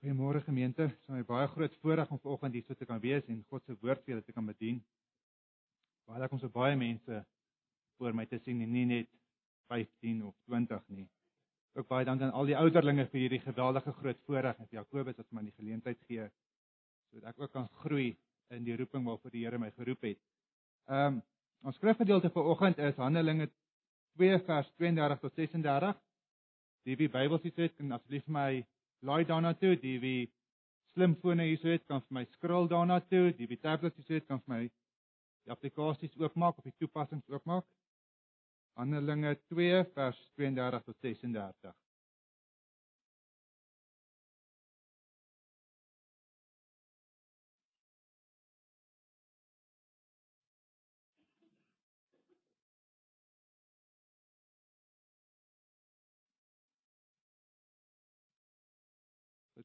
Goeiemôre gemeente. Dit is my baie groot voorreg om vanoggend hier so te kan wees en God se woord vir julle te kan bedien. Baie lekker om so baie mense voor my te sien en nie net 15 of 20 nie. Ook baie dankie aan al die ouderlinge vir hierdie geweldige groot voorreg en vir Jakobus wat my die geleentheid gee sodat ek ook kan groei in die roeping waarvoor die Here my geroep het. Ehm um, ons skrifgedeelte vir oggend is Handelinge 2 vers 32 tot 36. Die wie Bybels het, kan asseblief my laai daarna toe, die wie slimfone hier het, kan vir my scroll daarna toe, die wie tablets hier het, kan vir my die applikasies oopmaak of die toepassings oopmaak. Handelinge 2 vers 32 tot 36.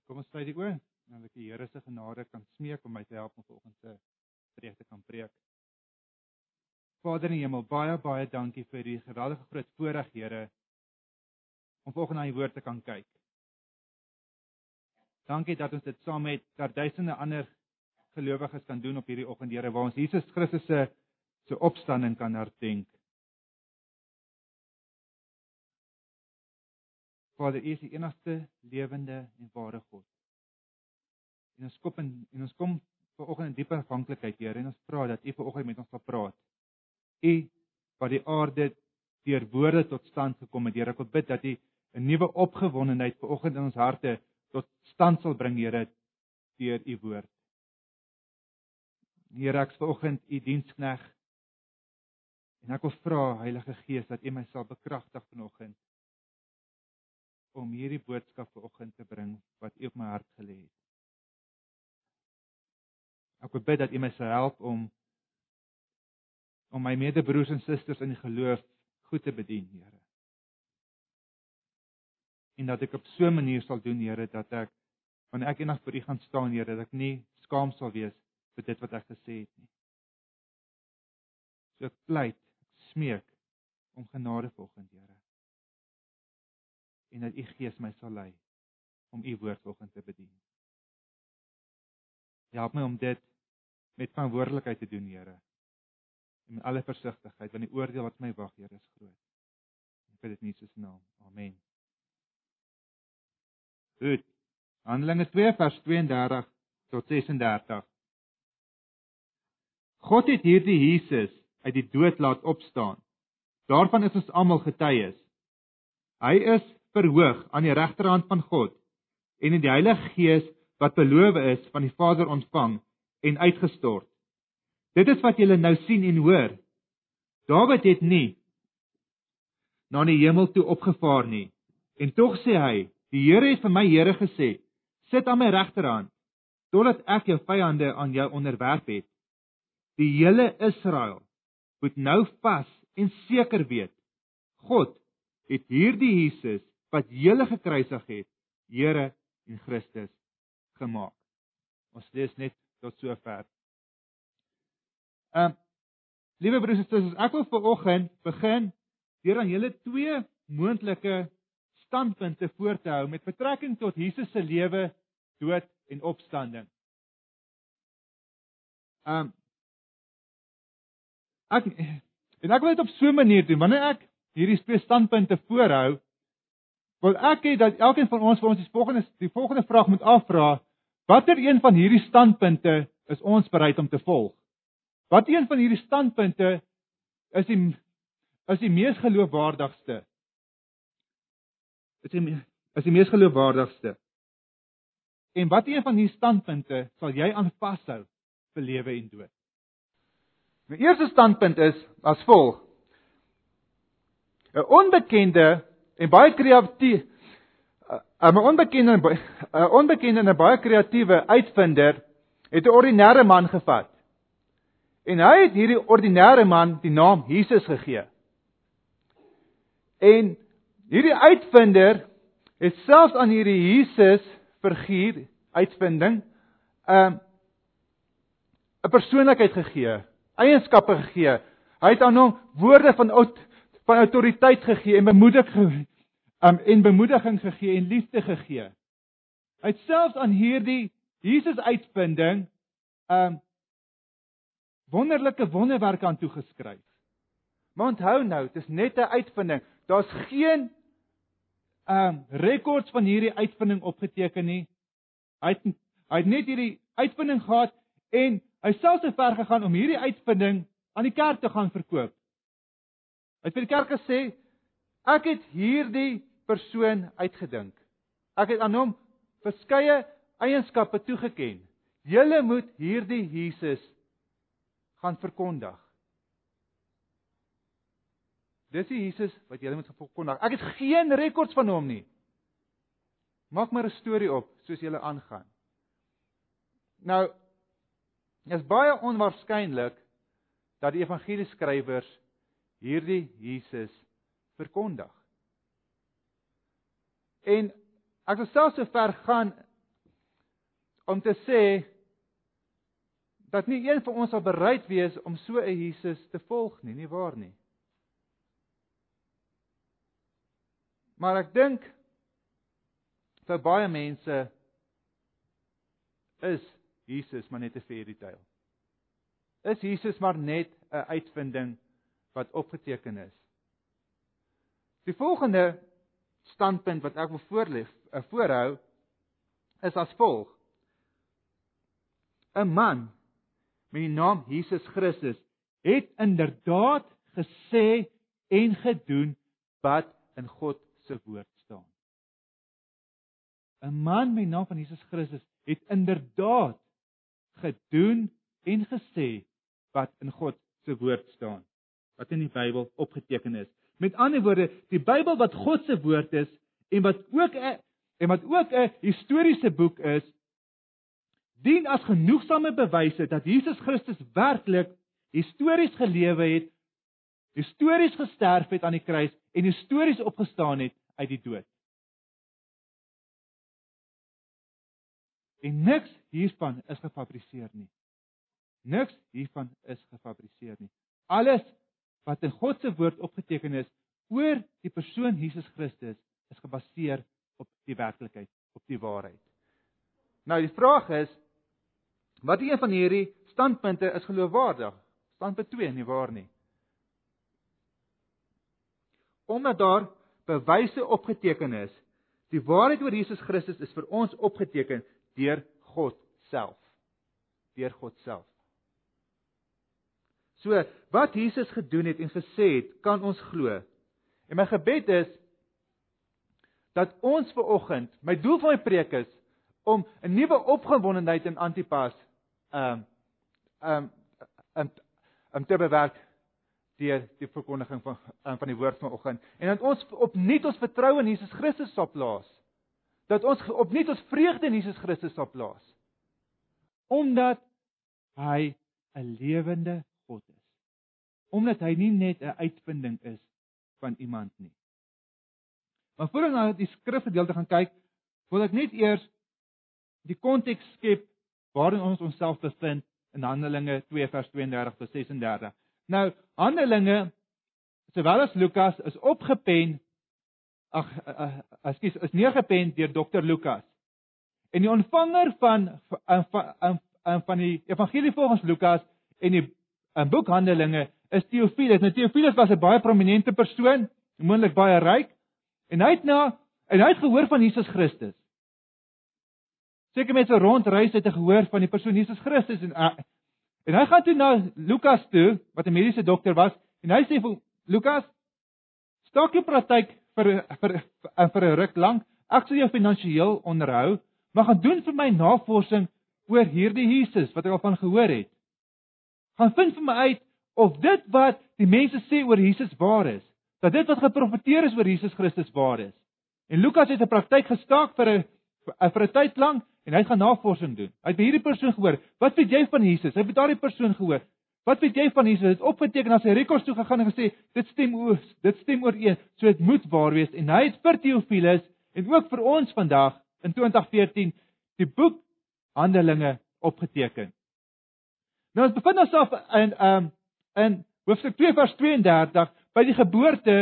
Kom ons sluit die oë en dan ek die Here se genade kan smeek om my te help om vanoggend se preek te kan preek. Vader in die hemel, baie baie dankie vir die geweldige groot voorreg, Here, om vanoggend na u woord te kan kyk. Dankie dat ons dit saam met duisende ander gelowiges kan doen op hierdie oggend, Here, waar ons Jesus Christus se se opstanding kan herdenk. Vader, U is die enigste lewende en ware God. En ons kom in en ons kom vanoggend in diepe afhanklikheid, Here, en ons vra dat U vanoggend met ons sal praat. U wat die aarde deur woorde tot stand gekom het, Here, ek wil bid dat U 'n nuwe opgewondenheid vanoggend in ons harte tot stand sal bring, Here, deur U woord. Here, ek vanoggend U dienskneg en ek wil vra Heilige Gees dat U my sal bekragtig vanoggend om hierdie boodskap vanoggend te bring wat U op my hart gelê het. Ek wil bid dat U my sal help om om my medebroers en susters in die geloof goed te bedien, Here. En dat ek op so 'n manier sal doen, Here, dat ek wanneer ek eendag voor U gaan staan, Here, dat ek nie skaam sal wees vir dit wat ek gesê het nie. So ek pleit, ek smeek om genade volgens Here en dat u gees my sal lei om u woord vanoggend te bedien. Help my om dit met verantwoordelikheid te doen, Here. En met alle versigtigheid, want die oordeel wat my wag, Here, is groot. Ek bid dit in Jesus naam. Amen. Goed. Handelinge 2 vers 32 tot 36. God het hierdie Jesus uit die dood laat opstaan. Daarvan is ons almal getuies. Hy is verhoog aan die regterhand van God en in die Heilige Gees wat beloof is van die Vader ontvang en uitgestort. Dit is wat julle nou sien en hoor. Dawid het nie na die hemel toe opgevaar nie en tog sê hy: "Die Here het vir my Here gesê: Sit aan my regterhand totdat ek jou vyande aan jou onderwerp het." Die hele Israel moet nou vas en seker weet God het hierdie Jesus wat julle gekruisig het, Here en Christus gemaak. Ons lees net tot sover. Ehm um, Liewe broers en susters, ek wil viroggend begin deur aan julle twee moontlike standpunte voor te hou met betrekking tot Jesus se lewe, dood en opstanding. Ehm um, ek en ek wil dit op so 'n manier doen wanneer ek hierdie twee standpunte voorhou wil ek hê dat elkeen van ons vir ons die volgende die volgende vraag moet afvra: Watter een van hierdie standpunte is ons bereid om te volg? Wat een van hierdie standpunte is die is die mees geloofwaardigste? Is die is die mees geloofwaardigste? En wat een van hierdie standpunte sal jy aan vashou vir lewe en dood? My eerste standpunt is as volg: 'n Onbekende en baie kreatief 'n onbekende 'n onbekende en 'n baie kreatiewe uitvinder het 'n ordinêre man gevat. En hy het hierdie ordinêre man die naam Jesus gegee. En hierdie uitvinder het selfs aan hierdie Jesus figuur uitvinding 'n um, 'n persoonlikheid gegee, eienskappe gegee. Hy het aan hom woorde van van autoriteit gegee en bemoedig um, en bemoediging gegee en liefde gegee. Het selfs aan hierdie Jesus uitvinding um wonderlike wonderwerke aan toegeskryf. Maar onthou nou, dit is net 'n uitvinding. Daar's geen um rekords van hierdie uitvinding opgeteken nie. Hy het hy het net hierdie uitvinding gehad en hy self so ver gegaan om hierdie uitvinding aan die kerk te gaan verkoop. Hy het vir die kerk gesê ek het hierdie persoon uitgedink. Ek het aan hom verskeie eienskappe toegeken. Julle moet hierdie Jesus gaan verkondig. Dis die Jesus wat julle moet verkondig. Ek het geen rekords van hom nie. Maak maar 'n storie op soos julle aangaan. Nou is baie onwaarskynlik dat die evangelieskrywers hierdie Jesus verkondig. En ek wil selfs so ver gaan om te sê dat nie een van ons sal bereid wees om so 'n Jesus te volg nie, nie waar nie? Maar ek dink vir baie mense is Jesus maar net 'n fairy tale. Is Jesus maar net 'n uitvinding wat opgeteken is. Die volgende standpunt wat ek wil voorleef, 'n voorhou is as volg. 'n Man met die naam Jesus Christus het inderdaad gesê en gedoen wat in God se woord staan. 'n Man met die naam van Jesus Christus het inderdaad gedoen en gesê wat in God se woord staan, wat in die Bybel opgeteken is. Met ander woorde, die Bybel wat God se woord is en wat ook 'n en wat ook 'n historiese boek is, dien as genoegsame bewyse dat Jesus Christus werklik histories gelewe het, histories gesterf het aan die kruis en histories opgestaan het uit die dood. En niks hiervan is gefabriseer nie. Niks hiervan is gefabriseer nie. Alles wat in God se woord opgeteken is oor die persoon Jesus Christus is gebaseer op die werklikheid, op die waarheid. Nou die vraag is wat een van hierdie standpunte is geloofwaardig? Standpunt 2 nie waar nie. Omdat daar bewyse opgeteken is, die waarheid oor Jesus Christus is vir ons opgeteken deur God self. Deur God self. So, wat Jesus gedoen het en gesê het, kan ons glo. En my gebed is dat ons ver oggend, my doel van my preek is om 'n nuwe opgewondenheid in Antipas ehm um, ehm um, om te bewerk deur die verkondiging van um, van die woord vanoggend en dat ons opnuut ons vertroue in Jesus Christus sal plaas. Dat ons opnuut ons vreugde in Jesus Christus sal plaas. Omdat hy 'n lewende God is. Omdat hy nie net 'n uitvinding is van iemand nie. Maar voordat ons na die skrifgedeelte gaan kyk, wil ek net eers die konteks skep waarin ons onsself bevind in Handelinge 2 vers 32 tot 36. Nou, Handelinge sowel as Lukas is opgepen ag ekskuus is neergepen deur Dr Lukas. En die ontvanger van van van die evangelie volgens Lukas en die in boek Handelinge is Theophilus. Nou Theophilus was 'n baie prominente persoon, moontlik baie ryk en hy het na en hy het gehoor van Jesus Christus. Seker mense rondreis het gehoor van die persoon Jesus Christus en uh, en hy gaan toe na Lukas toe wat 'n mediese dokter was en hy sê vir Lukas staak jou praktyk vir vir vir 'n ruk lank. Ek sal jou finansiëel onderhou, maar gaan doen vir my navorsing oor hierdie Jesus wat ek al van gehoor het. Gaan vind vir my uit of dit wat die mense sê oor Jesus waar is. Dat dit wat geprofeteer is oor Jesus Christus waar is. En Lukas het 'n praktyk gestaak vir 'n vir 'n tyd lank en hy gaan navorsing doen. Hy het by hierdie persoon gehoor, "Wat weet jy van Jesus?" Hy het daardie persoon gehoor. "Wat weet jy van Jesus?" Hy het opgeteken na sy rekords toe gegaan en gesê, "Dit stem oor, dit stem ooreen, so dit moet waar wees." En hy het vir Theophilus en ook vir ons vandag in 2014 die boek Handelinge opgeteken. Nou ons bevind ons af in um in hoofstuk 2 vers 32 by die geboorte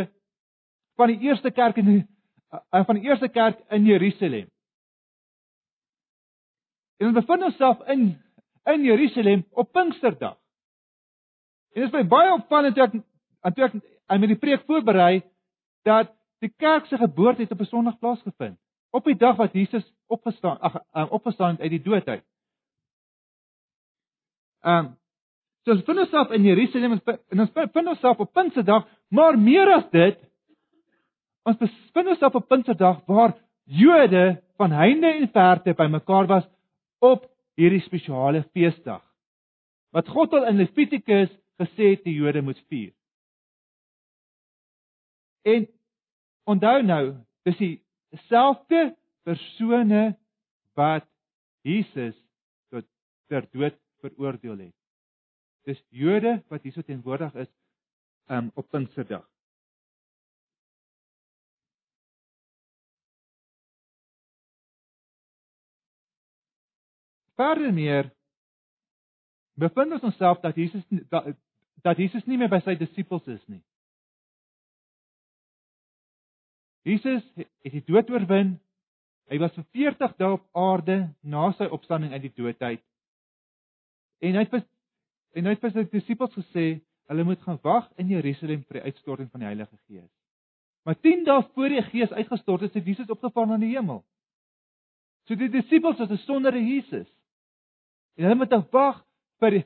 van die eerste kerk in uh, van die eerste kerk in Jerusalem. En ons bevind onsself in in Jerusalem op Pinksterdag. En dit is my baie opvallend toe ek toe ek aan met die preek voorberei dat die kerk se geboorte het op 'n Sondag plaasgevind, op die dag wat Jesus opgestaan, ag um, opgestaan uit die dood uit. Ehm um, so ons vind onsself in Jerusalem en ons vind onsself op Pinksterdag, maar meer as dit, ons bevind onsself op Pinksterdag waar Jode van heinde en verte bymekaar was op hierdie spesiale feesdag. Wat God al in Levitikus gesê het die Jode moet vier. En onthou nou, dis dieselfde persone wat Jesus tot ter dood veroordeel het. Dis Jode wat hierso teenwoordig is um, op Pinksterdag. Verder meer bevind ons onsself dat Jesus dat, dat Jesus nie meer by sy disippels is nie. Jesus het die dood oorwin. Hy was vir 40 dae op aarde na sy opstanding uit die dood uit. En hy het en hy het vir sy disippels gesê hulle moet gaan wag in Jerusalem vir die uitstorting van die Heilige Gees. Maar 10 dae voor die Gees uitgestort is, het Jesus opgevaar na die hemel. So die disippels was sonder Jesus. En hulle moet wag vir die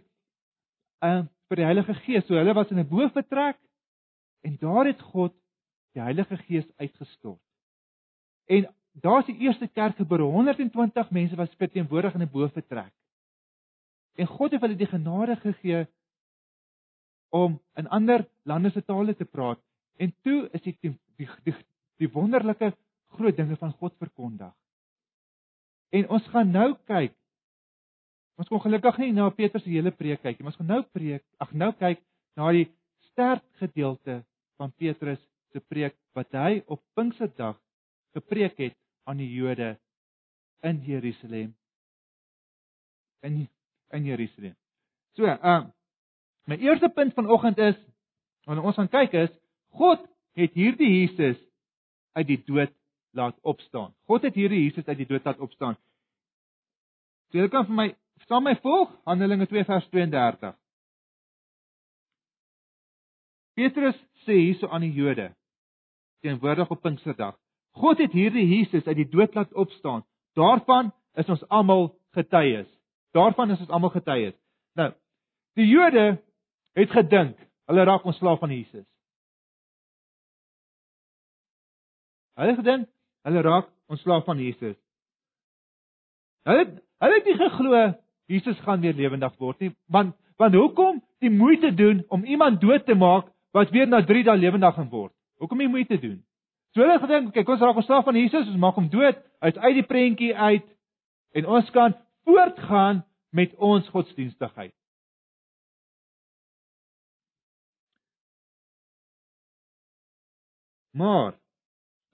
uh vir die Heilige Gees. So hulle was in 'n boefretrek en daar het God die Heilige Gees uitgestort. En daar's die eerste kerk gebore, 120 mense was teenwoordig in 'n boefretrek. En God het hulle die genade gegee om in ander lande se tale te praat. En toe is die die die, die, die wonderlike groot dinge van God verkondig. En ons gaan nou kyk Ons kon gelukkig nie na Petrus se hele preek kyk nie. Ons gaan nou preek, ag nou kyk na die sterk gedeelte van Petrus se preek wat hy op Pinksterdag gepreek het aan die Jode in Jerusalem. In in Jerusalem. So, ehm uh, my eerste punt vanoggend is wanneer ons gaan kyk is God het hierdie Jesus uit die dood laat opstaan. God het hierdie Jesus uit die dood laat opstaan. So jy kan vir my Staan my volg Handelinge 2 vers 32. Petrus sê hierso aan die Jode teenwoordig op Pinksterdag. God het hierdie Jesus uit die dood laat opstaan. Daarvan is ons almal getuies. Daarvan is ons almal getuies. Nou, die Jode het gedink hulle raak ontslaaf van Jesus. Hulle gedink hulle raak ontslaaf van Jesus. Hulle hulle het nie geglo Jesus gaan weer lewendig word nie. Want want hoekom die moeite doen om iemand dood te maak wat weer na 3 dae lewendig gaan word? Hoekom die moeite doen? So hulle gedink, kyk, ons raak ontslaaf van Jesus, ons maak hom dood uit uit die prentjie uit en ons kan voortgaan met ons godsdienstigheid. Maar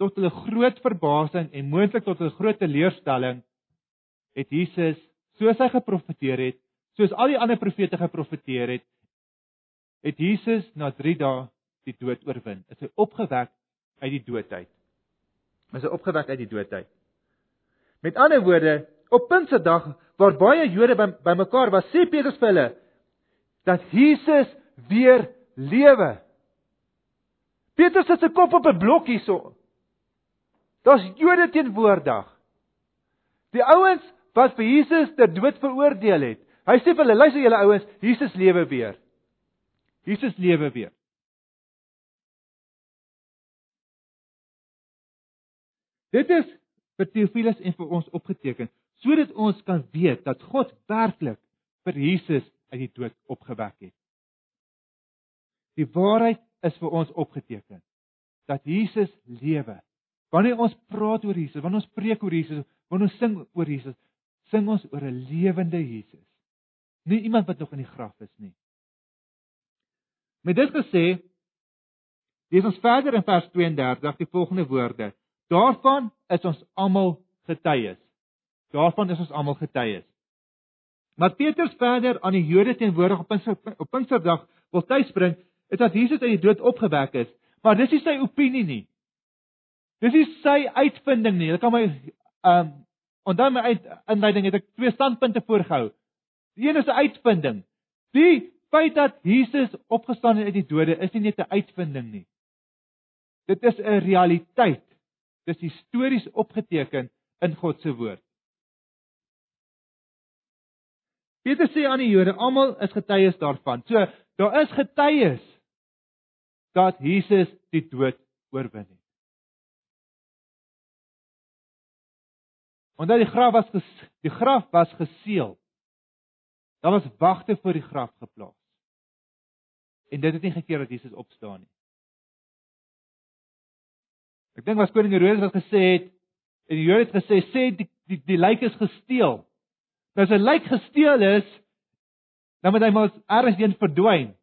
tot hulle groot verbasing en moontlik tot 'n groot teleurstelling het Jesus soos hy geprofeteer het, soos al die ander profete geprofeteer het, het Jesus na 3 dae die dood oorwin. Is hy opgewek uit die dood uit? Is hy opgewek uit die dood uit? Met ander woorde, op Pinksterdag waar baie Jode bymekaar by was, sê Petrus vir hulle dat Jesus weer lewe. Petrus sit sy kop op 'n blok hierso. Daar's Jode teenwoordig. Die ouens wat vir Jesus ter dood veroordeel het. Hy sê vir hulle, luister julle ouens, Jesus lewe weer. Jesus lewe weer. Dit is vir Theophilus en vir ons opgeteken sodat ons kan weet dat God werklik vir Jesus uit die dood opgewek het. Die waarheid is vir ons opgeteken dat Jesus lewe. Wanneer ons praat oor Jesus, wanneer ons preek oor Jesus, wanneer ons sing oor Jesus, sing ons oor 'n lewende Jesus. Nie iemand wat nog in die graf is nie. Met dit gesê, lees ons verder in vers 32 die volgende woorde: Daarvan is ons almal getuies. Daarvan is ons almal getuies. Maar Petrus verder aan die Jode teenwoordig op op Pinksterdag wil tuisbring, is dat Jesus uit die dood opgewek is, maar dis nie sy opinie nie. Dis nie sy uitvinding nie. Jy kan my ehm um, dan my uit inleiding het ek twee standpunte voorgehou. Die een is 'n uitvinding. Die feit dat Jesus opgestaan het uit die dode is nie net 'n uitvinding nie. Dit is 'n realiteit. Dit is histories opgeteken in God se woord. Petrus sê aan die Jode, almal is getuies daarvan. So, daar is getuies dat Jesus die dood oorwin het. Omdat die graf was ges, die graf was geseël. Daar was wagte voor die graf geplaas. En dit het nie gekeer dat Jesus opstaan nie. Ek dink was koning Herodes wat gesê het en die Jode het gesê sê die die, die lijk is gesteel. Nou as 'n lijk gesteel is, dan moet hy mos ergens heen verdwyn.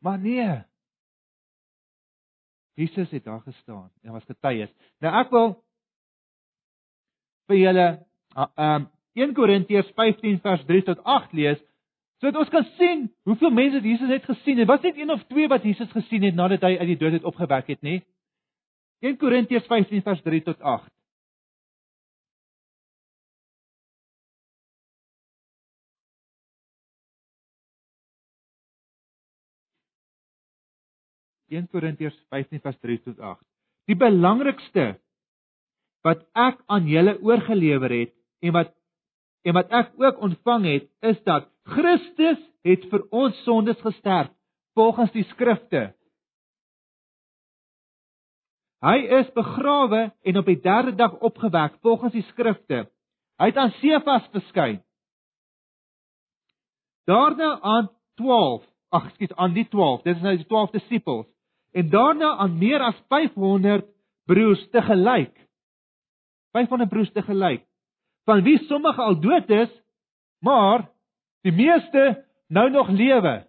Maar nee. Jesus het daar gestaan en was getuies. Nou ek wil vir julle um 1 Korintiërs 15 vers 3 tot 8 lees sodat ons kan sien hoeveel mense Jesus het gesien. Dit was net een of twee wat Jesus gesien het nadat hy uit die dood het opgewek het, nê? 1 Korintiërs 15 vers 3 tot 8. 1 Korintiërs 15 vers 3 tot 8. Die belangrikste wat ek aan julle oorgelewer het en wat en wat ek ook ontvang het, is dat Christus het vir ons sondes gesterf volgens die skrifte. Hy is begrawe en op die 3de dag opgewek volgens die skrifte. Hy het aan Sefas verskyn. Daarna aan 12, ag, skiet aan die 12. Dit is nou die 12 disippels en daarna aan meer as 500 broers te gelyk. 500 broers te gelyk. Van wie sommige al dood is, maar die meeste nou nog lewe.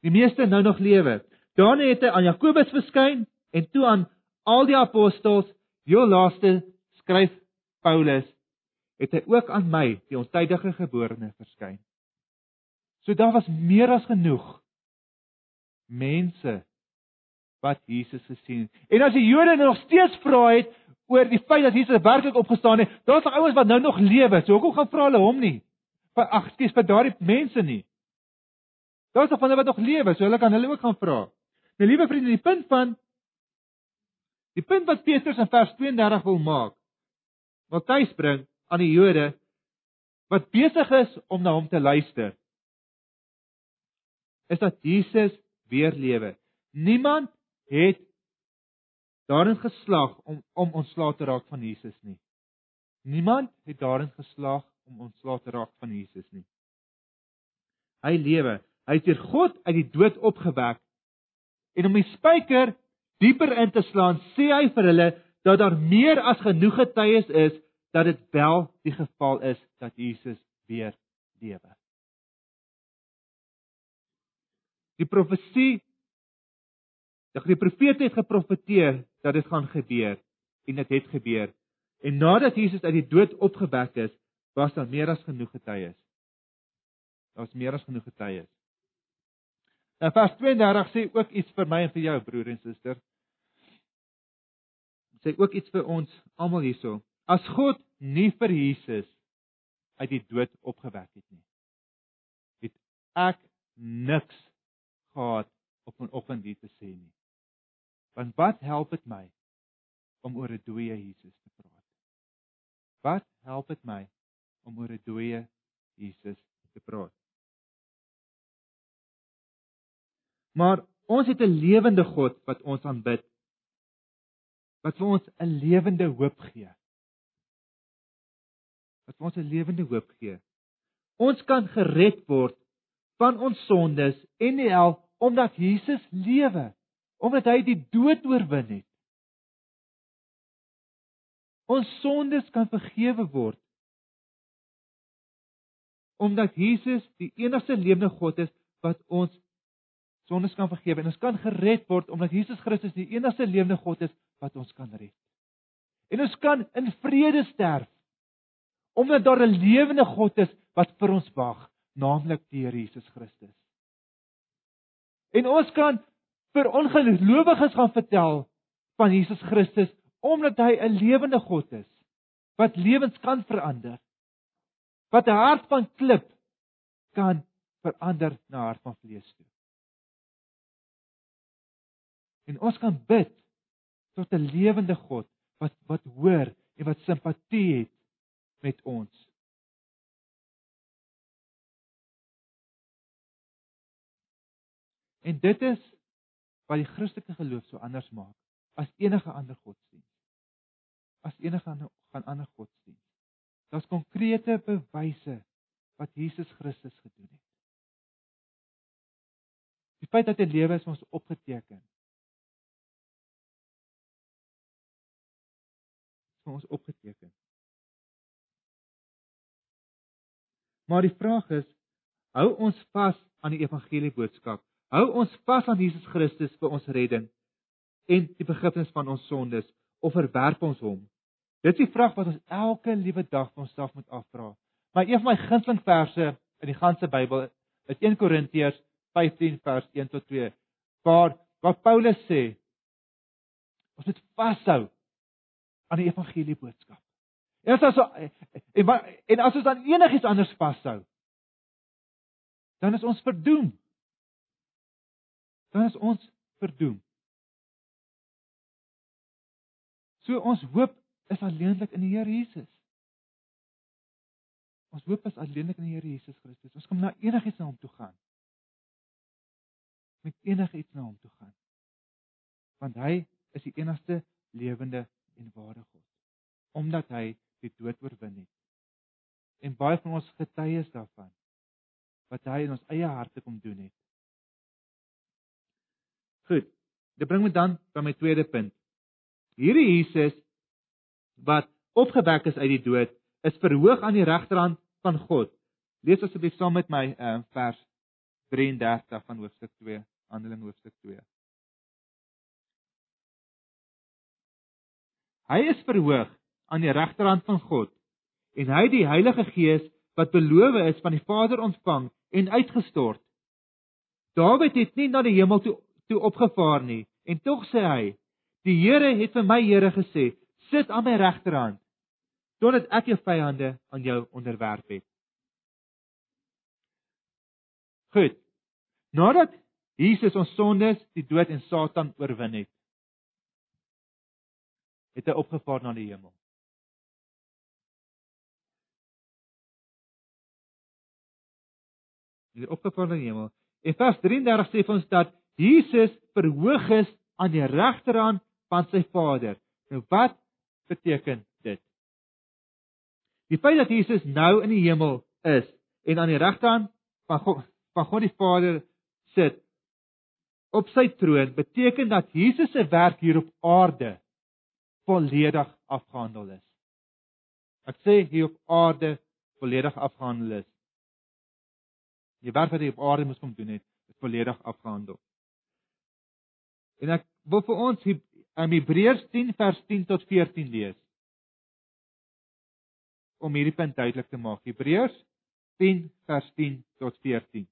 Die meeste nou nog lewe. Daarna het hy aan Jakobus verskyn en toe aan al die apostels, heel laaste skryf Paulus, het hy ook aan my, die ontydige geborene, verskyn. So daar was meer as genoeg mense wat Jesus gesien het. En as die Jode nog steeds vra het oor die feit dat Jesus werklik opgestaan het, daar's nog ouens wat nou nog lewe. So hoekom gaan vra hulle hom nie? Vir ag, skies vir daardie mense nie. Daar's nog van hulle wat nog lewe, so hulle kan hulle ook gaan vra. Nou liewe vriende, die punt van die punt wat Petrus in vers 32 wil maak, wat hy bring aan die Jode wat besig is om na hom te luister, is dat Jesus weer lewe. Niemand het daarin geslaag om om ontslae te raak van Jesus nie. Niemand het daarin geslaag om ontslae te raak van Jesus nie. Hy lewe. Hy het deur God uit die dood opgewek. En om die spyker dieper in te slaan, sê hy vir hulle dat daar meer as genoeg getuies is dat dit wel die geval is dat Jesus weer lewe. Die profesie Dat die profete het geprofeteer dat dit gaan gebeur en dit het gebeur. En nadat Jesus uit die dood opgewek is, was daar meer as genoeg getuies. Daar was meer as genoeg getuies. En vers 32 sê ook iets vir my en vir jou broer en suster. Sê ook iets vir ons almal hierso. As God nie vir Jesus uit die dood opgewek het nie, het ek niks gehad op 'n oggend hier te sê nie. Want wat help dit my om oor 'n dooie Jesus te praat? Wat help dit my om oor 'n dooie Jesus te praat? Maar ons het 'n lewende God wat ons aanbid. Wat vir ons 'n lewende hoop gee. Wat vir ons 'n lewende hoop gee. Ons kan gered word van ons sondes en die hel omdat Jesus lewe omdat hy die dood oorwin het. Ons sondes kan vergewe word omdat Jesus die enigste lewende God is wat ons sondes kan vergewe en ons kan gered word omdat Jesus Christus die enigste lewende God is wat ons kan red. En ons kan in vrede sterf omdat daar 'n lewende God is wat vir ons wag, naamlik die Here Jesus Christus. En ons kan vir ongelowiges gaan vertel van Jesus Christus omdat hy 'n lewende God is. wat lewens kan verander. Wat 'n hart van klip kan verander na hart van vlees toe. En ons kan bid tot 'n lewende God wat wat hoor en wat simpatie het met ons. En dit is wat die Christelike geloof so anders maak as enige ander godsdienst. As enige ander gaan ander godsdienst. Daar's konkrete bewyse wat Jesus Christus gedoen het. Die feit dat hy lewe is ons opgeteken. Vir ons opgeteken. Maar die vraag is, hou ons vas aan die evangelie boodskap? Hou ons vas aan Jesus Christus vir ons redding en die vergifnis van ons sondes of verwerp ons hom? Dit is die vraag wat ons elke liewe dag vir onsself moet afvra. Maar een van my gunsteling verse in die ganse Bybel is 1 Korintiërs 15 vers 1 tot 2 waar waar Paulus sê ons moet vashou aan die evangelie boodskap. En as ons en, en as ons dan enigiets anders vashou dan is ons verdoem. Dan is ons verdoem. So ons hoop is alleenlik in die Here Jesus. Ons hoop is alleenlik in die Here Jesus Christus. Ons kan na enigiets na hom toe gaan met enigiets na hom toe gaan. Want hy is die enigste lewende en ware God. Omdat hy die dood oorwin het. En baie van ons getuies daarvan wat hy in ons eie harte kom doen het. Goed. Dit bring my dan by my tweede punt. Hierdie Jesus wat opgewek is uit die dood, is verhoog aan die regterhand van God. Lees asseblief saam met my uh, vers 33 van hoofstuk 2, Handelinge hoofstuk 2. Hy is verhoog aan die regterhand van God en hy die Heilige Gees wat beloof is van die Vader ontvang en uitgestort. Dawid het nie na die hemel toe toe opgevaar nie en tog sê hy: "Die Here het vir my Here gesê: Sit aan my regterhand totdat ek jou vyande aan jou onderwerp het." Goed. Nadat Jesus ons sondes, die dood en Satan oorwin het, het hy opgevaar na die hemel. Hy het opgevaar na die hemel. En vers 33 sê vir ons dat Jesus verhoog is aan die regterhand van sy Vader. Nou wat beteken dit? Die feit dat Jesus nou in die hemel is en aan die regterhand van God van God die Vader sit op sy troon beteken dat Jesus se werk hier op aarde volledig afgehandel is. Ek sê hier op aarde volledig afgehandel is. Die werk wat hy op aarde moes kom doen het, is volledig afgehandel. En ek wil vir ons in Hebreërs 10 vers 10 tot 14 lees. Om hierdie punt duidelik te maak. Hebreërs 10 vers 10 tot 14.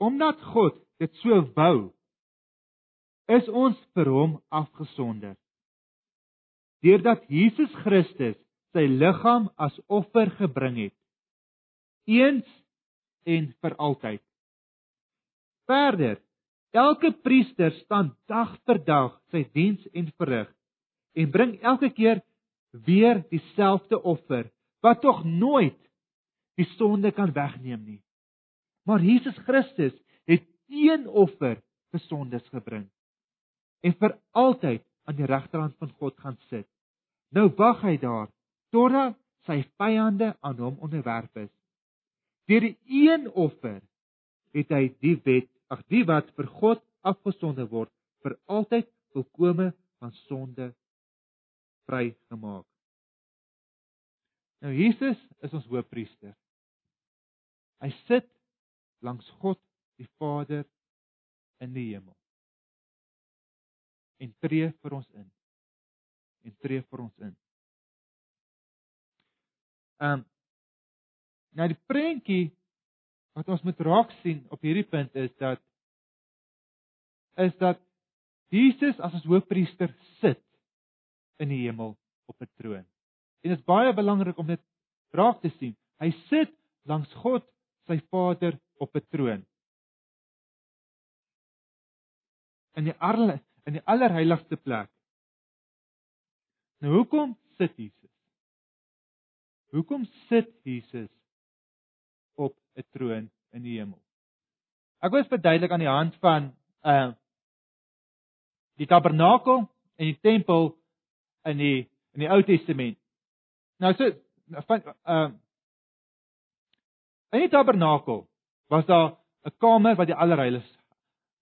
Omdat God dit so wou, is ons vir hom afgesonder. Deurdat Jesus Christus sy liggaam as offer gebring het, eens en vir altyd. Verder, elke priester staan dag vir dag sy diens en verrig en bring elke keer weer dieselfde offer wat tog nooit die sonde kan wegneem nie. Maar Jesus Christus het een offer vir sondes gebring en vir altyd aan die regterhand van God gaan sit. Nou wag hy daar totdat sy vyande aan hom onderwerf is. Deur die een offer het hy die wet, ag die wat vir God afgesonder word, vir altyd volkome van sonde vrygemaak. Nou Jesus is ons hoofpriester. Hy sit langs God die Vader in die hemel. En tree vir ons in. En tree vir ons in. Ehm um, nou die prentjie wat ons moet raak sien op hierdie punt is dat is dat Jesus as ons hoofpriester sit in die hemel op 'n troon. En dit is baie belangrik om dit raak te sien. Hy sit langs God, sy Vader op 'n troon. In die arle, in die allerheiligste plek. Nou hoekom sit Jesus? Hoekom sit Jesus op 'n troon in die hemel? Ek wil verduidelik aan die hand van uh die tabernakel en die tempel in die in die Ou Testament. Nou so van ehm uh, in die tabernakel was daar 'n kamer wat die allerheiligste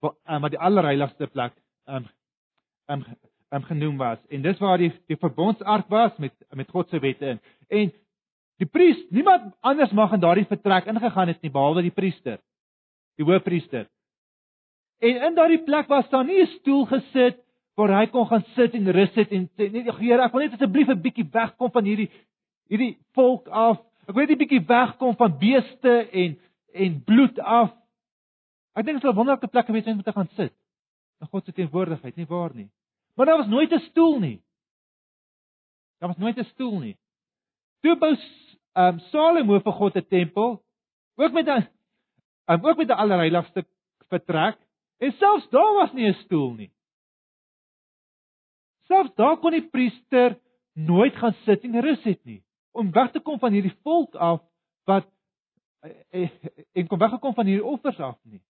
wat um, wat die allerheiligste plek ehm um, ehm um, genoem was en dis waar die die verbondsark was met met God se wette in. En die priester, niemand anders mag in daardie vertrek ingegaan het nie behalwe die priester, die hoofpriester. En in daardie plek was daar nie 'n stoel gesit waar hy kon gaan sit en rus het en sê nee Here ek wil net asseblief 'n bietjie wegkom van hierdie hierdie volk af. Ek wil net 'n bietjie wegkom van beeste en en bloed af. Ek dink dit sou 'n wonderlike plek om te gaan sit. In God se teenwoordigheid, nie waar nie? Maar daar was nooit 'n stoel nie. Daar was nooit 'n stoel nie. Toe bou ehm um, Salomo vir God 'n tempel, ook met 'n um, ook met 'n allerheiligste vertrek en selfs daar was nie 'n stoel nie. Selfs daar kon die priester nooit gaan sit en rus het nie om weg te kom van hierdie volk af wat eh, eh, en kom weggekom van hierdie offers af nie.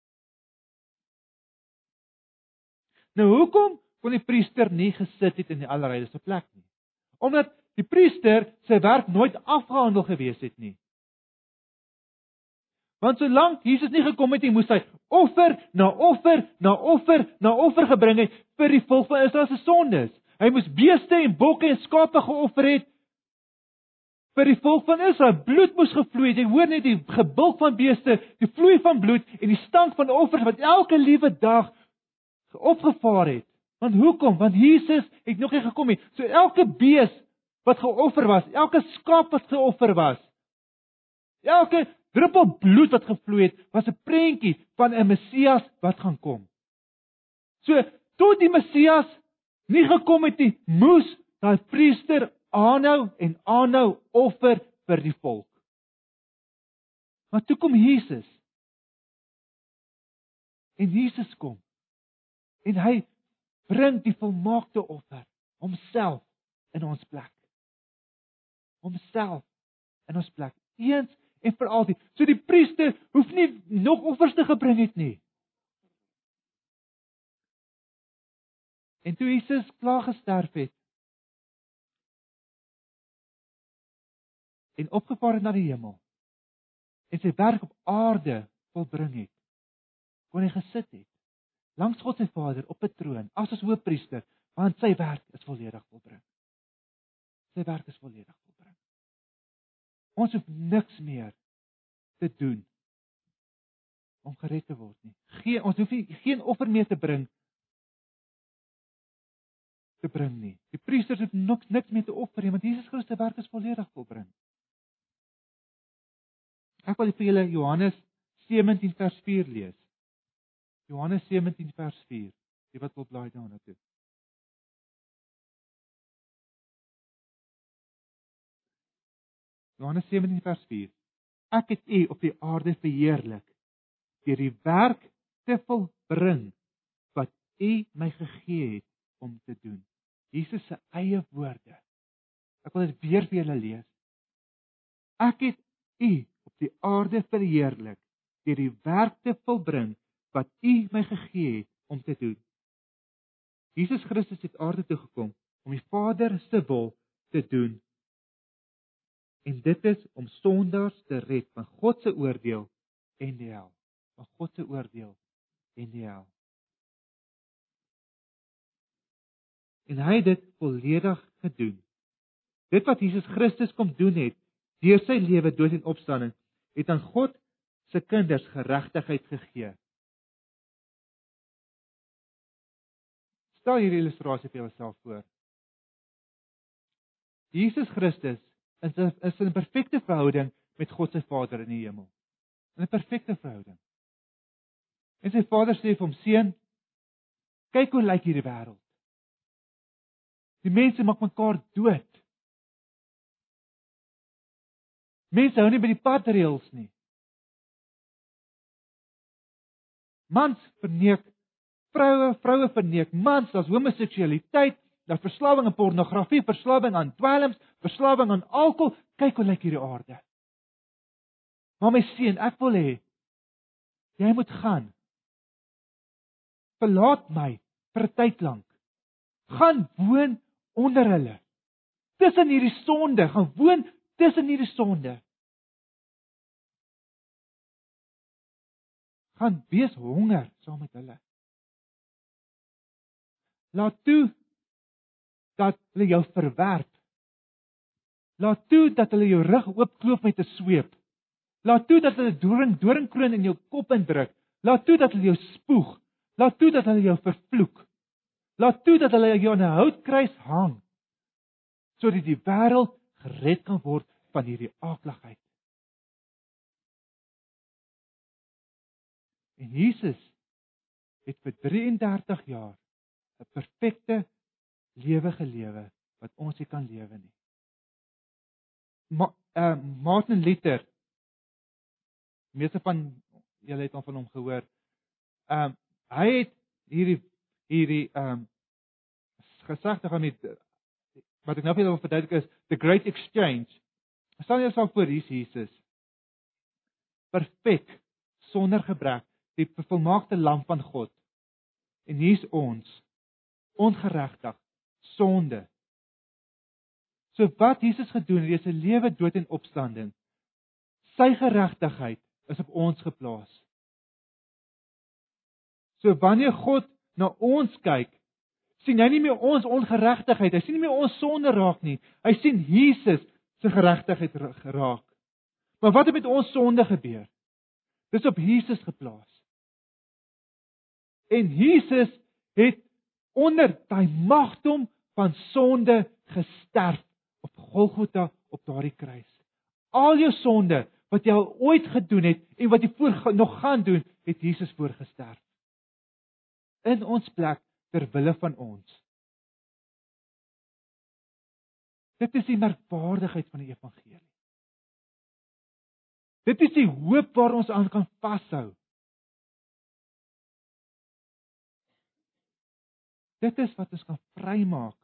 Nou hoekom kon die priester nie gesit het in die allerheiligste plek nie? Omdat die priester sy werk nooit afgehandel gewees het nie. Want solank Jesus nie gekom het nie, moes hy offer na offer na offer na offer gebring het vir die volk van Israel se sondes. Hy moes beeste en bokke en skape geoffer het vir die volk van Israel. Bloed moes gevloei het. Jy hoor net die gebulk van beeste, die vloei van bloed en die stank van offers wat elke liewe dag opgevaar het. Want hoekom? Want Jesus het nog nie gekom nie. So elke bees wat geoffer was, elke skaap wat geoffer was, elke druppel bloed wat gevloei het, was 'n prentjie van 'n Messias wat gaan kom. So tot die Messias nie gekom het nie, moes daai priester aanhou en aanhou offer vir die volk. Maar toe kom Jesus. En Jesus kom. En hy bring die volmaakte offer, homself in ons plek. Homself in ons plek, eens en vir altyd. So die priester hoef nie nog offers te bring het nie. En toe Jesus klaar gesterf het en opgevaar het na die hemel en sy werk op aarde volbring het, kon hy gesit het langs God se Vader op 'n troon as as hoofpriester, want sy werk is volledig volbring. Sy werk is volledig volbring. Ons hoef niks meer te doen om gered te word nie. Geen ons hoef nie geen offer meer te bring te bring nie. Die priesters het niks niks meer te offer nie, want Jesus Christus se werk is volledig volbring. Ek wil vir julle Johannes 17 vers 4 lees. Johannes 17 vers 4. Wie wat wil blaai daarna toe? Johannes 17 vers 4. Ek het u op die aarde verheerlik deur die werk te volbring wat u my gegee het om te doen. Jesus se eie woorde. Ek wil dit weer vir julle lees. Ek het u op die aarde verheerlik deur die werk te volbring wat u my gegee het om te doen. Jesus Christus het aarde toe gekom om die Vader se wil te doen. En dit is om sondaars te red van God se oordeel en die hel. Van God se oordeel en die hel. en hy het dit volledig gedoen. Dit wat Jesus Christus kom doen het deur sy lewe, dood en opstanding, het aan God se kinders geregtigheid gegee. Stel hierdie illustrasie vir jouself voor. Jesus Christus is is 'n perfekte verhouding met God se Vader in die hemel. 'n Perfekte verhouding. En sy Vader sê vir hom: "Seun, kyk hoe lyk hierdie wêreld. Die mense maak mekaar dood. Mense hou nie by die padreëls nie. Mans verneek vroue, vroue verneek mans, daar's homoseksualiteit, daar's verslawing aan pornografie, verslawing aan dwelms, verslawing aan alkohol. Kyk hoe lyk hierdie aarde. Maar my seun, ek wil hê jy moet gaan. Verlaat my vir 'n tyd lank. Gaan woon onder hulle. Tussen hierdie sonde, gaan woon tussen hierdie sonde. Gaan wees honger saam met hulle. Laat toe dat hulle jou verwerp. Laat toe dat hulle jou rug oopkloof met 'n sweep. Laat toe dat hulle doring doringkroon in jou kop indruk. Laat toe dat hulle jou spoeg. Laat toe dat hulle jou vervloek. Laat toe dat hulle jou aan 'n houtkruis hang sodat die wêreld gered kan word van hierdie aakligheid. En Jesus het vir 33 jaar 'n perfekte lewe gelewe wat ons nie kan lewe nie. Ma, uh, Martin Luther meeste van julle het van hom gehoor. Ehm um, hy het hierdie hierdie ehm um, gesegde van die wat ek nou vir julle wil verduidelik is the great exchange. Stel jouself voor hier Jesus. Perfek, sonder gebrek, die volmaakte lam van God. En hier's ons ongeregtig, sonde. So wat Jesus gedoen het, is 'n lewe dood en opstanding. Sy geregtigheid is op ons geplaas. So wanneer God na ons kyk, sien hy nie meer ons ongeregtigheid, hy sien nie meer ons sonde raak nie. Hy sien Jesus se geregtigheid raak. Maar wat het met ons sonde gebeur? Dis op Jesus geplaas. En Jesus het onder daai magdom van sonde gesterf op Golgotha op daardie kruis. Al jou sonde wat jy al ooit gedoen het en wat jy voor nog gaan doen, het Jesus voorgesterf. In ons plek ter wille van ons. Dit is die merkwaardigheid van die evangelie. Dit is die hoop waar ons aan kan vashou. Dit is wat ons kan vrymaak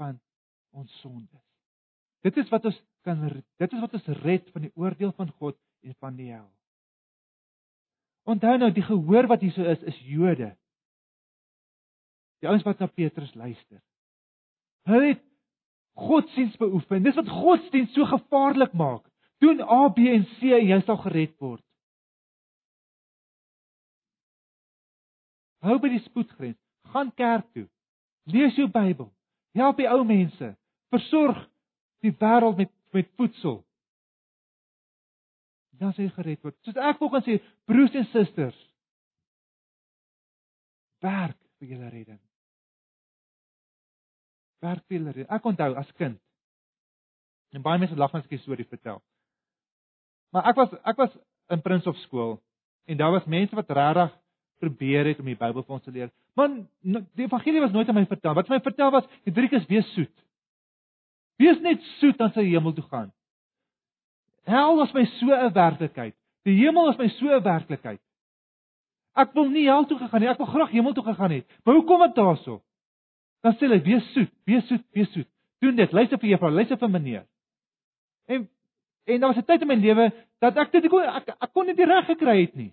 van ons sondes. Dit is wat ons kan dit is wat ons red van die oordeel van God en van die hel. Onthou nou die gehoor wat hier so is is Jode. Die ouens wat na Petrus luister. Hulle het godsdiens beoefen. Dis wat godsdiens so gevaarlik maak. Doen A, B en C en jy sal gered word. Hou by die spoedgrens gaan kerk toe. Lees jou Bybel. Help die ou mense. Versorg die wêreld met met voedsel. Dan sê jy gered word. Soos ek wil kan sê, broers en susters, werk vir julle redding. Werk vir julle redding. Ek onthou as kind. En baie mense lag as ek 'n storie vertel. Maar ek was ek was in Prinslop skool en daar was mense wat regtig probeer het om die Bybel vir ons te leer. Man, die evangelie was nooit aan my vertel. Wat my vertel was, Hendrikus wees soet. Wees net soet dan sy hemel toe gaan. Hel was my so 'n werklikheid. Die hemel was my so 'n werklikheid. Ek wil nie hel toe gegaan nie. Ek wil graag hemel toe gegaan het. Maar hoekom dit daarso? Dan sê hy wees soet, wees soet, wees soet. Doen dit. Luister vir juffrou, luister vir meneer. En en daar was 'n tyd in my lewe dat ek dit ek, ek, ek kon dit nie reg gekry het nie.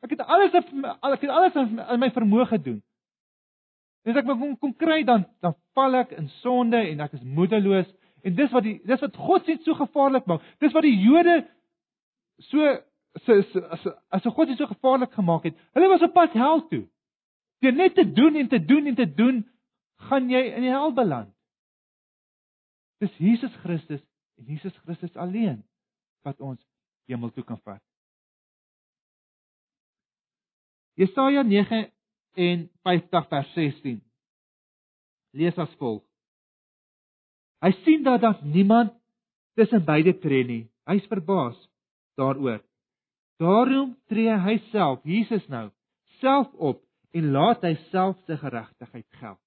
Ek het alles ek het alles in my vermoë gedoen. En as ek kom kom kry dan dan val ek in sonde en ek is moedeloos en dis wat die dis wat God sê so gevaarlik maak. Dis wat die Jode so so as as God dit so gevaarlik gemaak het. Hulle was op pad hel toe. Deur net te doen en te doen en te doen gaan jy in die hel beland. Dis Jesus Christus en Jesus Christus alleen wat ons hemel toe kan vat. Jesaja 59 vers 16. Lees as volg. Hy sien dat daar niemand tussen beide tree nie. Hy's verbaas daaroor. Daarom tree hy self, Jesus nou, self op en laat hy self sy geregtigheid geld.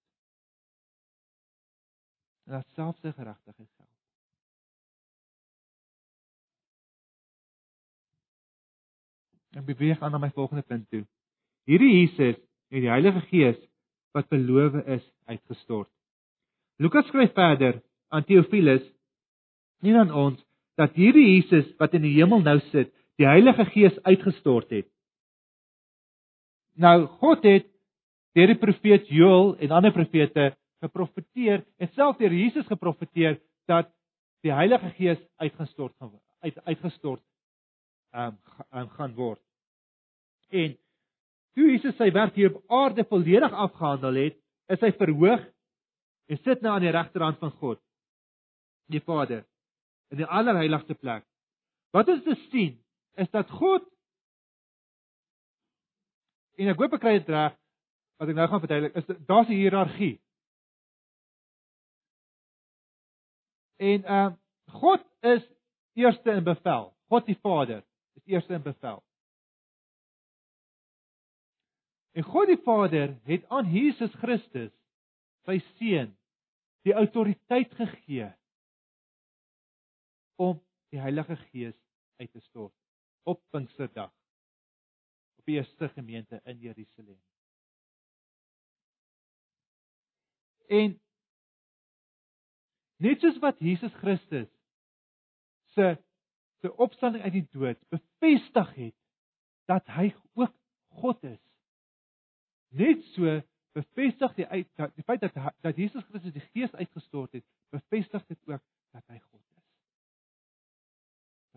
Laat self sy geregtigheid geld. En beweeg aan na my volgende punt toe. Hierdie Jesus het die Heilige Gees wat beloof is uitgestort. Lukas skryf verder aan Theophilus en aan ons dat hierdie Jesus wat in die hemel nou sit, die Heilige Gees uitgestort het. Nou God het deur die profeet Joël en ander profete geprofeteer en self deur Jesus geprofeteer dat die Heilige Gees uitgestort gaan uit uitgestort um, gaan word. En toe Jesus sy werk hier op aarde volledig afgehandel het, is hy verhoog en sit nou aan die regterhand van God, die Vader, in die allerheiligste plek. Wat ons te sien is dat God en ek hoop ek kry dit reg wat ek nou gaan verduidelik, is daar's 'n hiërargie. En uh, God is eerste in bevel. God die Vader is eerste in bevel. En God die Vader het aan Jesus Christus, sy seun, die autoriteit gegee om die Heilige Gees uit te stort op Pinksterdag op die eerste gemeente in Jerusalem. En net soos wat Jesus Christus se se opstanding uit die dood bevestig het dat hy ook God is Net so bevestig die uit dat die feit dat dat Jesus Christus die Gees uitgestort het, bevestig dit ook dat hy God is.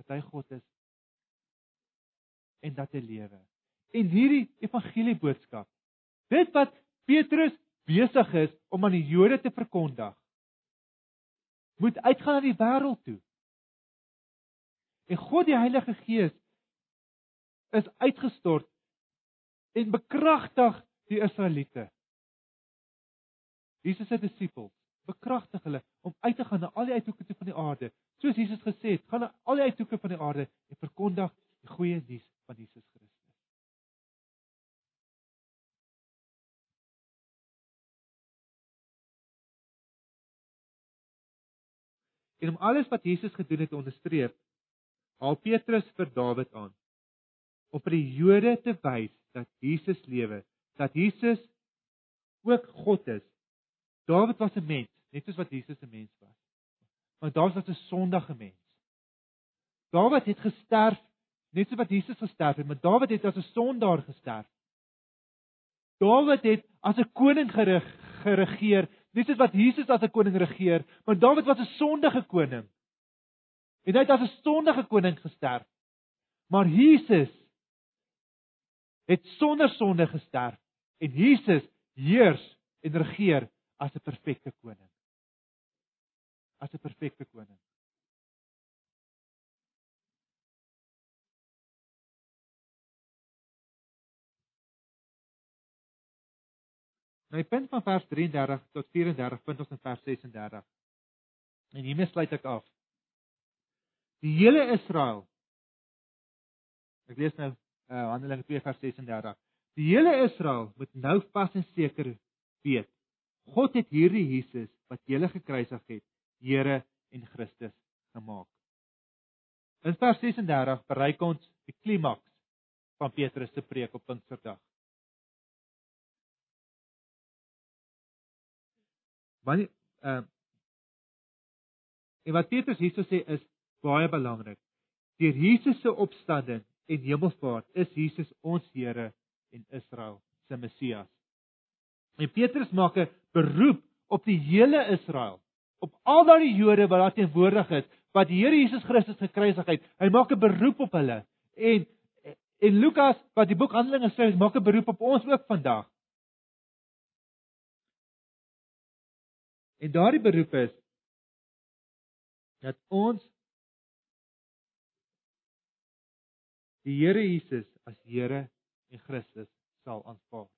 Dat hy God is en dat hy lewe. En hierdie evangelie boodskap, dit wat Petrus besig is om aan die Jode te verkondig, moet uitgaan na die wêreld toe. En God die Heilige Gees is uitgestort en bekragtig die Israeliete. Jesus se disippels bekragtig hulle om uit te gaan na al die uithoeke van die aarde. Soos Jesus gesê het, gaan na al die uithoeke van die aarde en verkondig die goeie nuus van Jesus Christus. En om alles wat Jesus gedoen het te onderstreep, haal Petrus vir Dawid aan om vir die Jode te wys dat Jesus lewe dat Jesus ook God is. Dawid was 'n mens, net soos wat Jesus 'n mens was. Maar Dawid was 'n sondige mens. Dawid het gesterf net soos wat Jesus gesterf het, maar Dawid het as 'n sondaar gesterf. Dawid het as 'n koning gerig, geregeer, net soos wat Jesus as 'n koning regeer, maar Dawid was 'n sondige koning. En hy het as 'n sondige koning gesterf. Maar Jesus het sonder sonde gesterf En Jesus heers en regeer as 'n perfekte koning. As 'n perfekte koning. Nou die punt van vers 33 tot 34 vind ons in vers 36. En hiermee sluit ek af. Die hele Israel. Ek lees nou uh, Handelinge 2 vers 36. Die hele Israel moet nou vas en seker weet. God het hierdie Jesus wat julle gekruisig het, Here en Christus gemaak. In vers 36 bereik ons die klimaks van Petrus se preek op Pinksterdag. Ehm uh, En wat Petrus hierso sê is baie belangrik. Deur Jesus se opstanding en hemelvaart is Jesus ons Here en Israel se Messias. En Petrus maak 'n beroep op die hele Israel, op al daardie Jode wat daar teenwoordig is, wat die Here Jesus Christus gekruisig het. Hy maak 'n beroep op hulle. En en Lukas wat die boek Handelinge skryf, maak 'n beroep op ons ook vandag. En daardie beroep is dat ons die Here Jesus as Here en Christus sal aanvaar.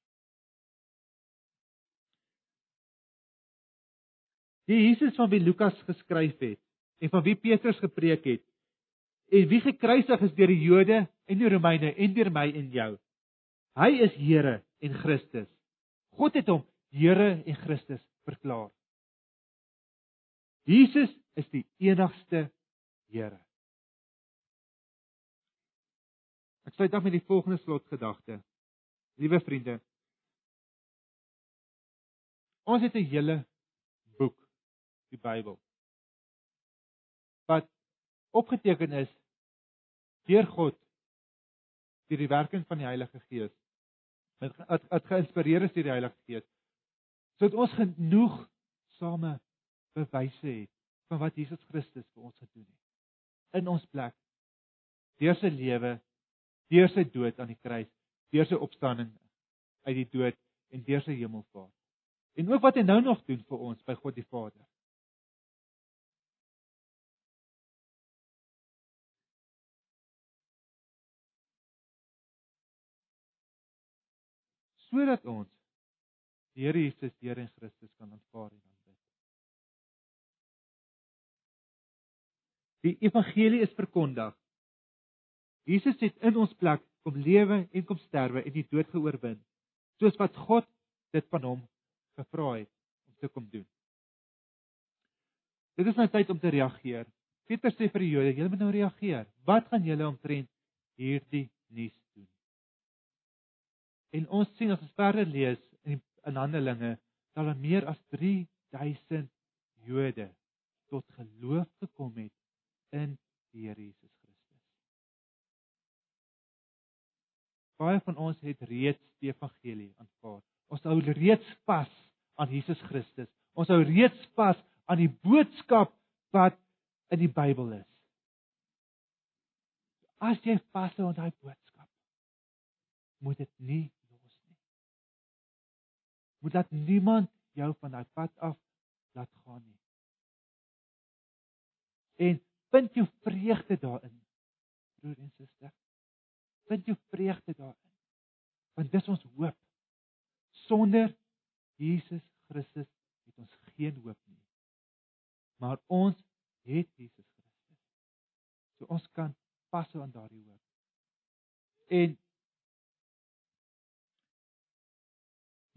Die Jesus van wie Lukas geskryf het, en van wie Petrus gepreek het en wie gekruisig is deur die Jode en die Romeine en deur my en jou. Hy is Here en Christus. God het hom Here en Christus verklaar. Jesus is die enigste Here. Ek sluit af met die volgende slotgedagte. Liewe vriende, ons het 'n hele boek, die Bybel. Wat opgeteken is deur God deur die werking van die Heilige Gees. Dit het geïnspireer is deur die Heilige Gees. Sodat ons genoeg same bewyse het van wat Jesus Christus vir ons gedoen het in ons plek deur sy lewe, deur sy dood aan die kruis, deur sy opstanding uit die dood en deur sy hemelvaart. En ook wat hy nou nog doen vir ons by God die Vader. sodat ons die Here Jesus, Here en Christus kan aanvaar en aanbid. Die evangelie is verkondig. Jesus het in ons plek kom lewe en kom sterwe en die dood geoorwin, soos wat God dit van hom gevra het om te kom doen. Dit is nou tyd om te reageer. Petrus sê vir die Jode, julle moet nou reageer. Wat gaan julle omtrent hierdie nuus doen? En ons sien as ons verder lees in in Handelinge, dat daar meer as 3000 Jode tot geloof gekom het in die Here Jesus Baie van ons het reeds die evangelie aanvaar. Ons hou reeds vas aan Jesus Christus. Ons hou reeds vas aan die boodskap wat in die Bybel is. As jy vashou aan daai boodskap, moet dit nie moet dat niemand jou van daai pad af laat gaan nie. En vind jou vreugde daarin, broer en suster. Vind jou vreugde daarin. Want dis ons hoop. Sonder Jesus Christus het ons geen hoop nie. Maar ons het Jesus Christus. So ons kan pas aan daardie hoop. En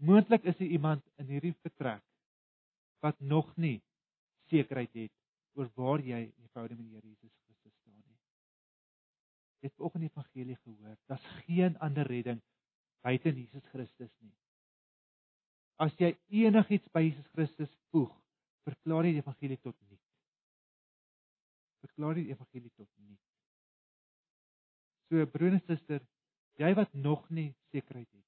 Moontlik is daar iemand in hierdie vertrek wat nog nie sekerheid het oor waar jy in die verhouding met die Here Jesus. Jy het in die evangelie gehoor, daar's geen ander redding buite Jesus Christus nie. As jy enigiets by Jesus Christus voeg, verklaar jy die evangelie tot niet. Verklaar jy die evangelie tot niet. So broer en suster, jy wat nog nie sekerheid het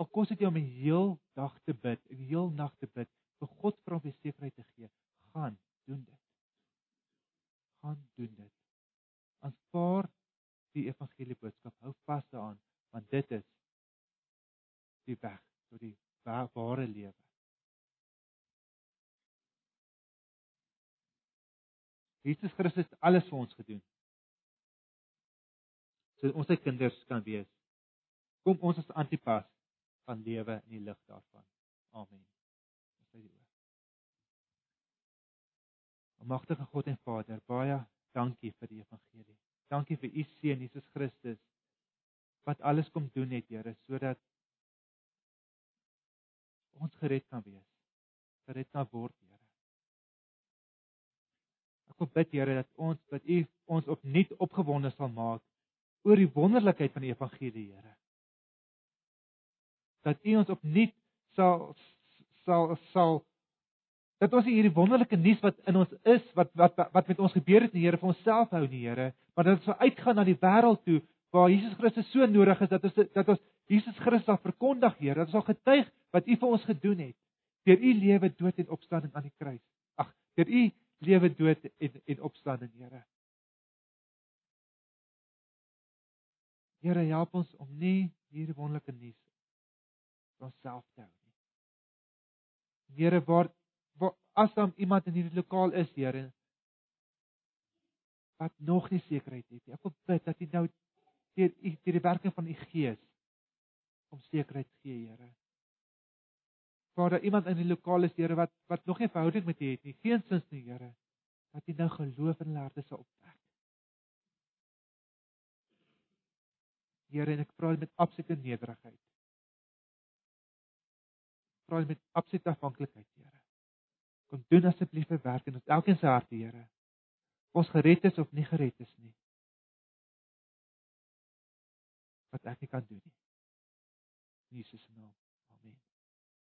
Al kos dit jou om 'n heel dag te bid, 'n heel nag te bid, vir God vir hom sekerheid te gee, gaan doen dit. Gaan doen dit. Aanvaar die evangelie boodskap. Hou vas daaraan, want dit is die weg tot die ware lewe. Jesus Christus het alles vir ons gedoen. Sodat ons sy kinders kan wees. Kom ons as antipas van lewe in die lig daarvan. Amen. Almagtige God en Vader, baie dankie vir die evangelie. Dankie vir u seun Jesus Christus wat alles kom doen het, Here, sodat ons gered kan wees. Gered kan word, Here. Ek wil bid, Here, dat ons dat u ons opnuut opgewonde sal maak oor die wonderlikheid van die evangelie, Here dat U ons opnuut sal sal sal dat ons hierdie wonderlike nuus wat in ons is wat wat wat met ons gebeur het, die Here vir onsself hou, die Here, maar dat ons sal uitgaan na die wêreld toe waar Jesus Christus so nodig is dat ons dat ons Jesus Christus verkondig, Here, dat ons sal getuig wat U vir ons gedoen het deur U lewe, dood en opstanding aan die kruis. Ag, deur U lewe, dood en en opstanding, Here. Here, help ons om nie hierdie wonderlike nuus vir onsself te hou nie. Here, waar as dan iemand in hierdie lokaal is, Here, wat nog nie sekerheid het nie. Ek wil bid dat U nou deur U deur die werking van U Gees om sekerheid gee, Here. Vader, iemand in die lokaal is, Here, wat wat nog nie 'n verhouding met U het nie, geensins nie, Here, dat U nou geloof in hulle harte sal opwek. Here, en ek vra met absolute nederigheid. Vra met absolute afhanklikheid, Here. Kom doen asseblief 'n werk in ons elkeen se harte, Here. Ons gered is of nie gered is nie. Wat ek nie kan doen nie. Jesus se naam.